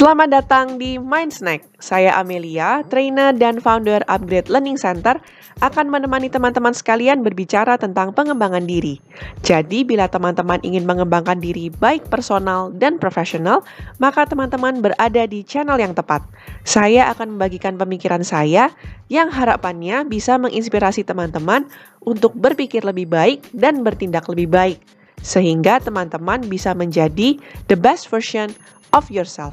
Selamat datang di Mind Snack. Saya Amelia, trainer dan founder Upgrade Learning Center, akan menemani teman-teman sekalian berbicara tentang pengembangan diri. Jadi, bila teman-teman ingin mengembangkan diri baik personal dan profesional, maka teman-teman berada di channel yang tepat. Saya akan membagikan pemikiran saya yang harapannya bisa menginspirasi teman-teman untuk berpikir lebih baik dan bertindak lebih baik sehingga teman-teman bisa menjadi the best version of yourself.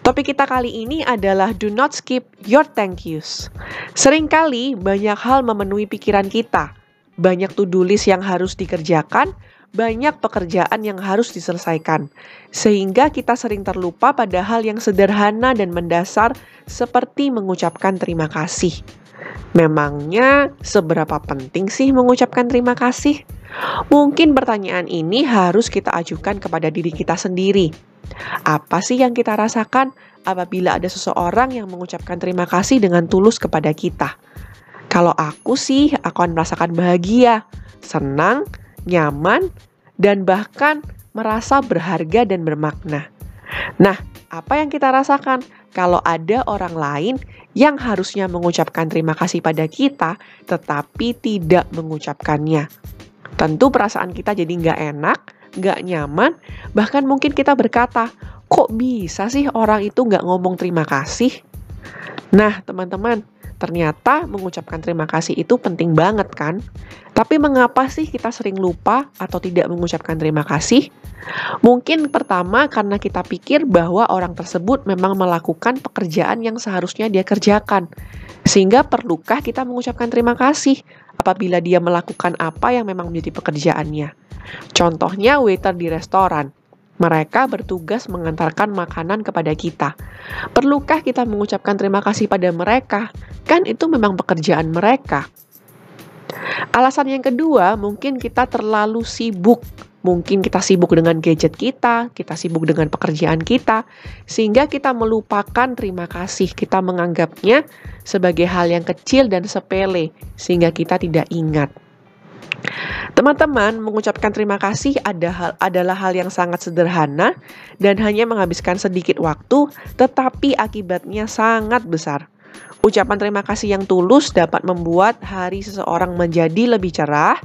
Topik kita kali ini adalah do not skip your thank yous. Seringkali banyak hal memenuhi pikiran kita. Banyak to-do list yang harus dikerjakan, banyak pekerjaan yang harus diselesaikan. Sehingga kita sering terlupa pada hal yang sederhana dan mendasar seperti mengucapkan terima kasih. Memangnya seberapa penting sih mengucapkan terima kasih? Mungkin pertanyaan ini harus kita ajukan kepada diri kita sendiri. Apa sih yang kita rasakan apabila ada seseorang yang mengucapkan terima kasih dengan tulus kepada kita? Kalau aku sih akan merasakan bahagia, senang, nyaman, dan bahkan merasa berharga dan bermakna. Nah, apa yang kita rasakan kalau ada orang lain yang harusnya mengucapkan terima kasih pada kita, tetapi tidak mengucapkannya? Tentu perasaan kita jadi nggak enak, nggak nyaman, bahkan mungkin kita berkata, kok bisa sih orang itu nggak ngomong terima kasih? Nah, teman-teman, ternyata mengucapkan terima kasih itu penting banget kan? Tapi mengapa sih kita sering lupa atau tidak mengucapkan terima kasih? Mungkin pertama karena kita pikir bahwa orang tersebut memang melakukan pekerjaan yang seharusnya dia kerjakan. Sehingga perlukah kita mengucapkan terima kasih apabila dia melakukan apa yang memang menjadi pekerjaannya. Contohnya waiter di restoran. Mereka bertugas mengantarkan makanan kepada kita. Perlukah kita mengucapkan terima kasih pada mereka? Kan itu memang pekerjaan mereka. Alasan yang kedua, mungkin kita terlalu sibuk Mungkin kita sibuk dengan gadget kita, kita sibuk dengan pekerjaan kita, sehingga kita melupakan terima kasih. Kita menganggapnya sebagai hal yang kecil dan sepele, sehingga kita tidak ingat. Teman-teman, mengucapkan terima kasih adalah hal yang sangat sederhana dan hanya menghabiskan sedikit waktu, tetapi akibatnya sangat besar. Ucapan terima kasih yang tulus dapat membuat hari seseorang menjadi lebih cerah,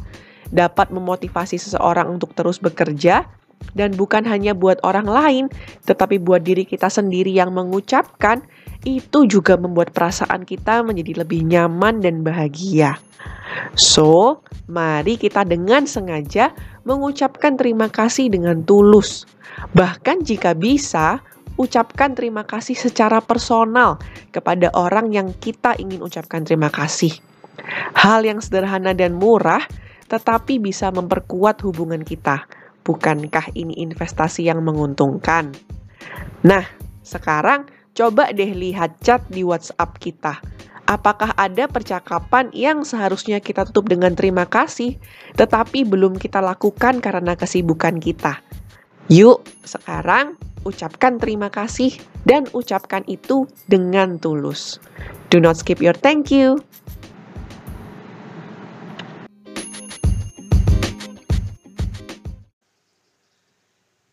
dapat memotivasi seseorang untuk terus bekerja dan bukan hanya buat orang lain, tetapi buat diri kita sendiri yang mengucapkan, itu juga membuat perasaan kita menjadi lebih nyaman dan bahagia. So, mari kita dengan sengaja mengucapkan terima kasih dengan tulus. Bahkan jika bisa, ucapkan terima kasih secara personal kepada orang yang kita ingin ucapkan terima kasih. Hal yang sederhana dan murah, tetapi bisa memperkuat hubungan kita. Bukankah ini investasi yang menguntungkan? Nah, sekarang coba deh lihat chat di WhatsApp kita. Apakah ada percakapan yang seharusnya kita tutup dengan terima kasih, tetapi belum kita lakukan karena kesibukan kita? Yuk, sekarang ucapkan terima kasih dan ucapkan itu dengan tulus. Do not skip your thank you.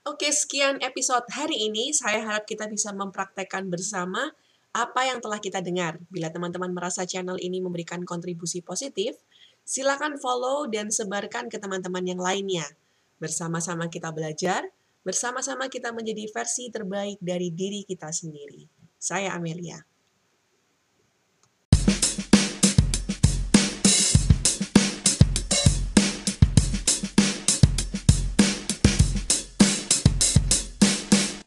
Oke, sekian episode hari ini. Saya harap kita bisa mempraktekkan bersama apa yang telah kita dengar. Bila teman-teman merasa channel ini memberikan kontribusi positif, silakan follow dan sebarkan ke teman-teman yang lainnya. Bersama-sama kita belajar, bersama-sama kita menjadi versi terbaik dari diri kita sendiri. Saya Amelia.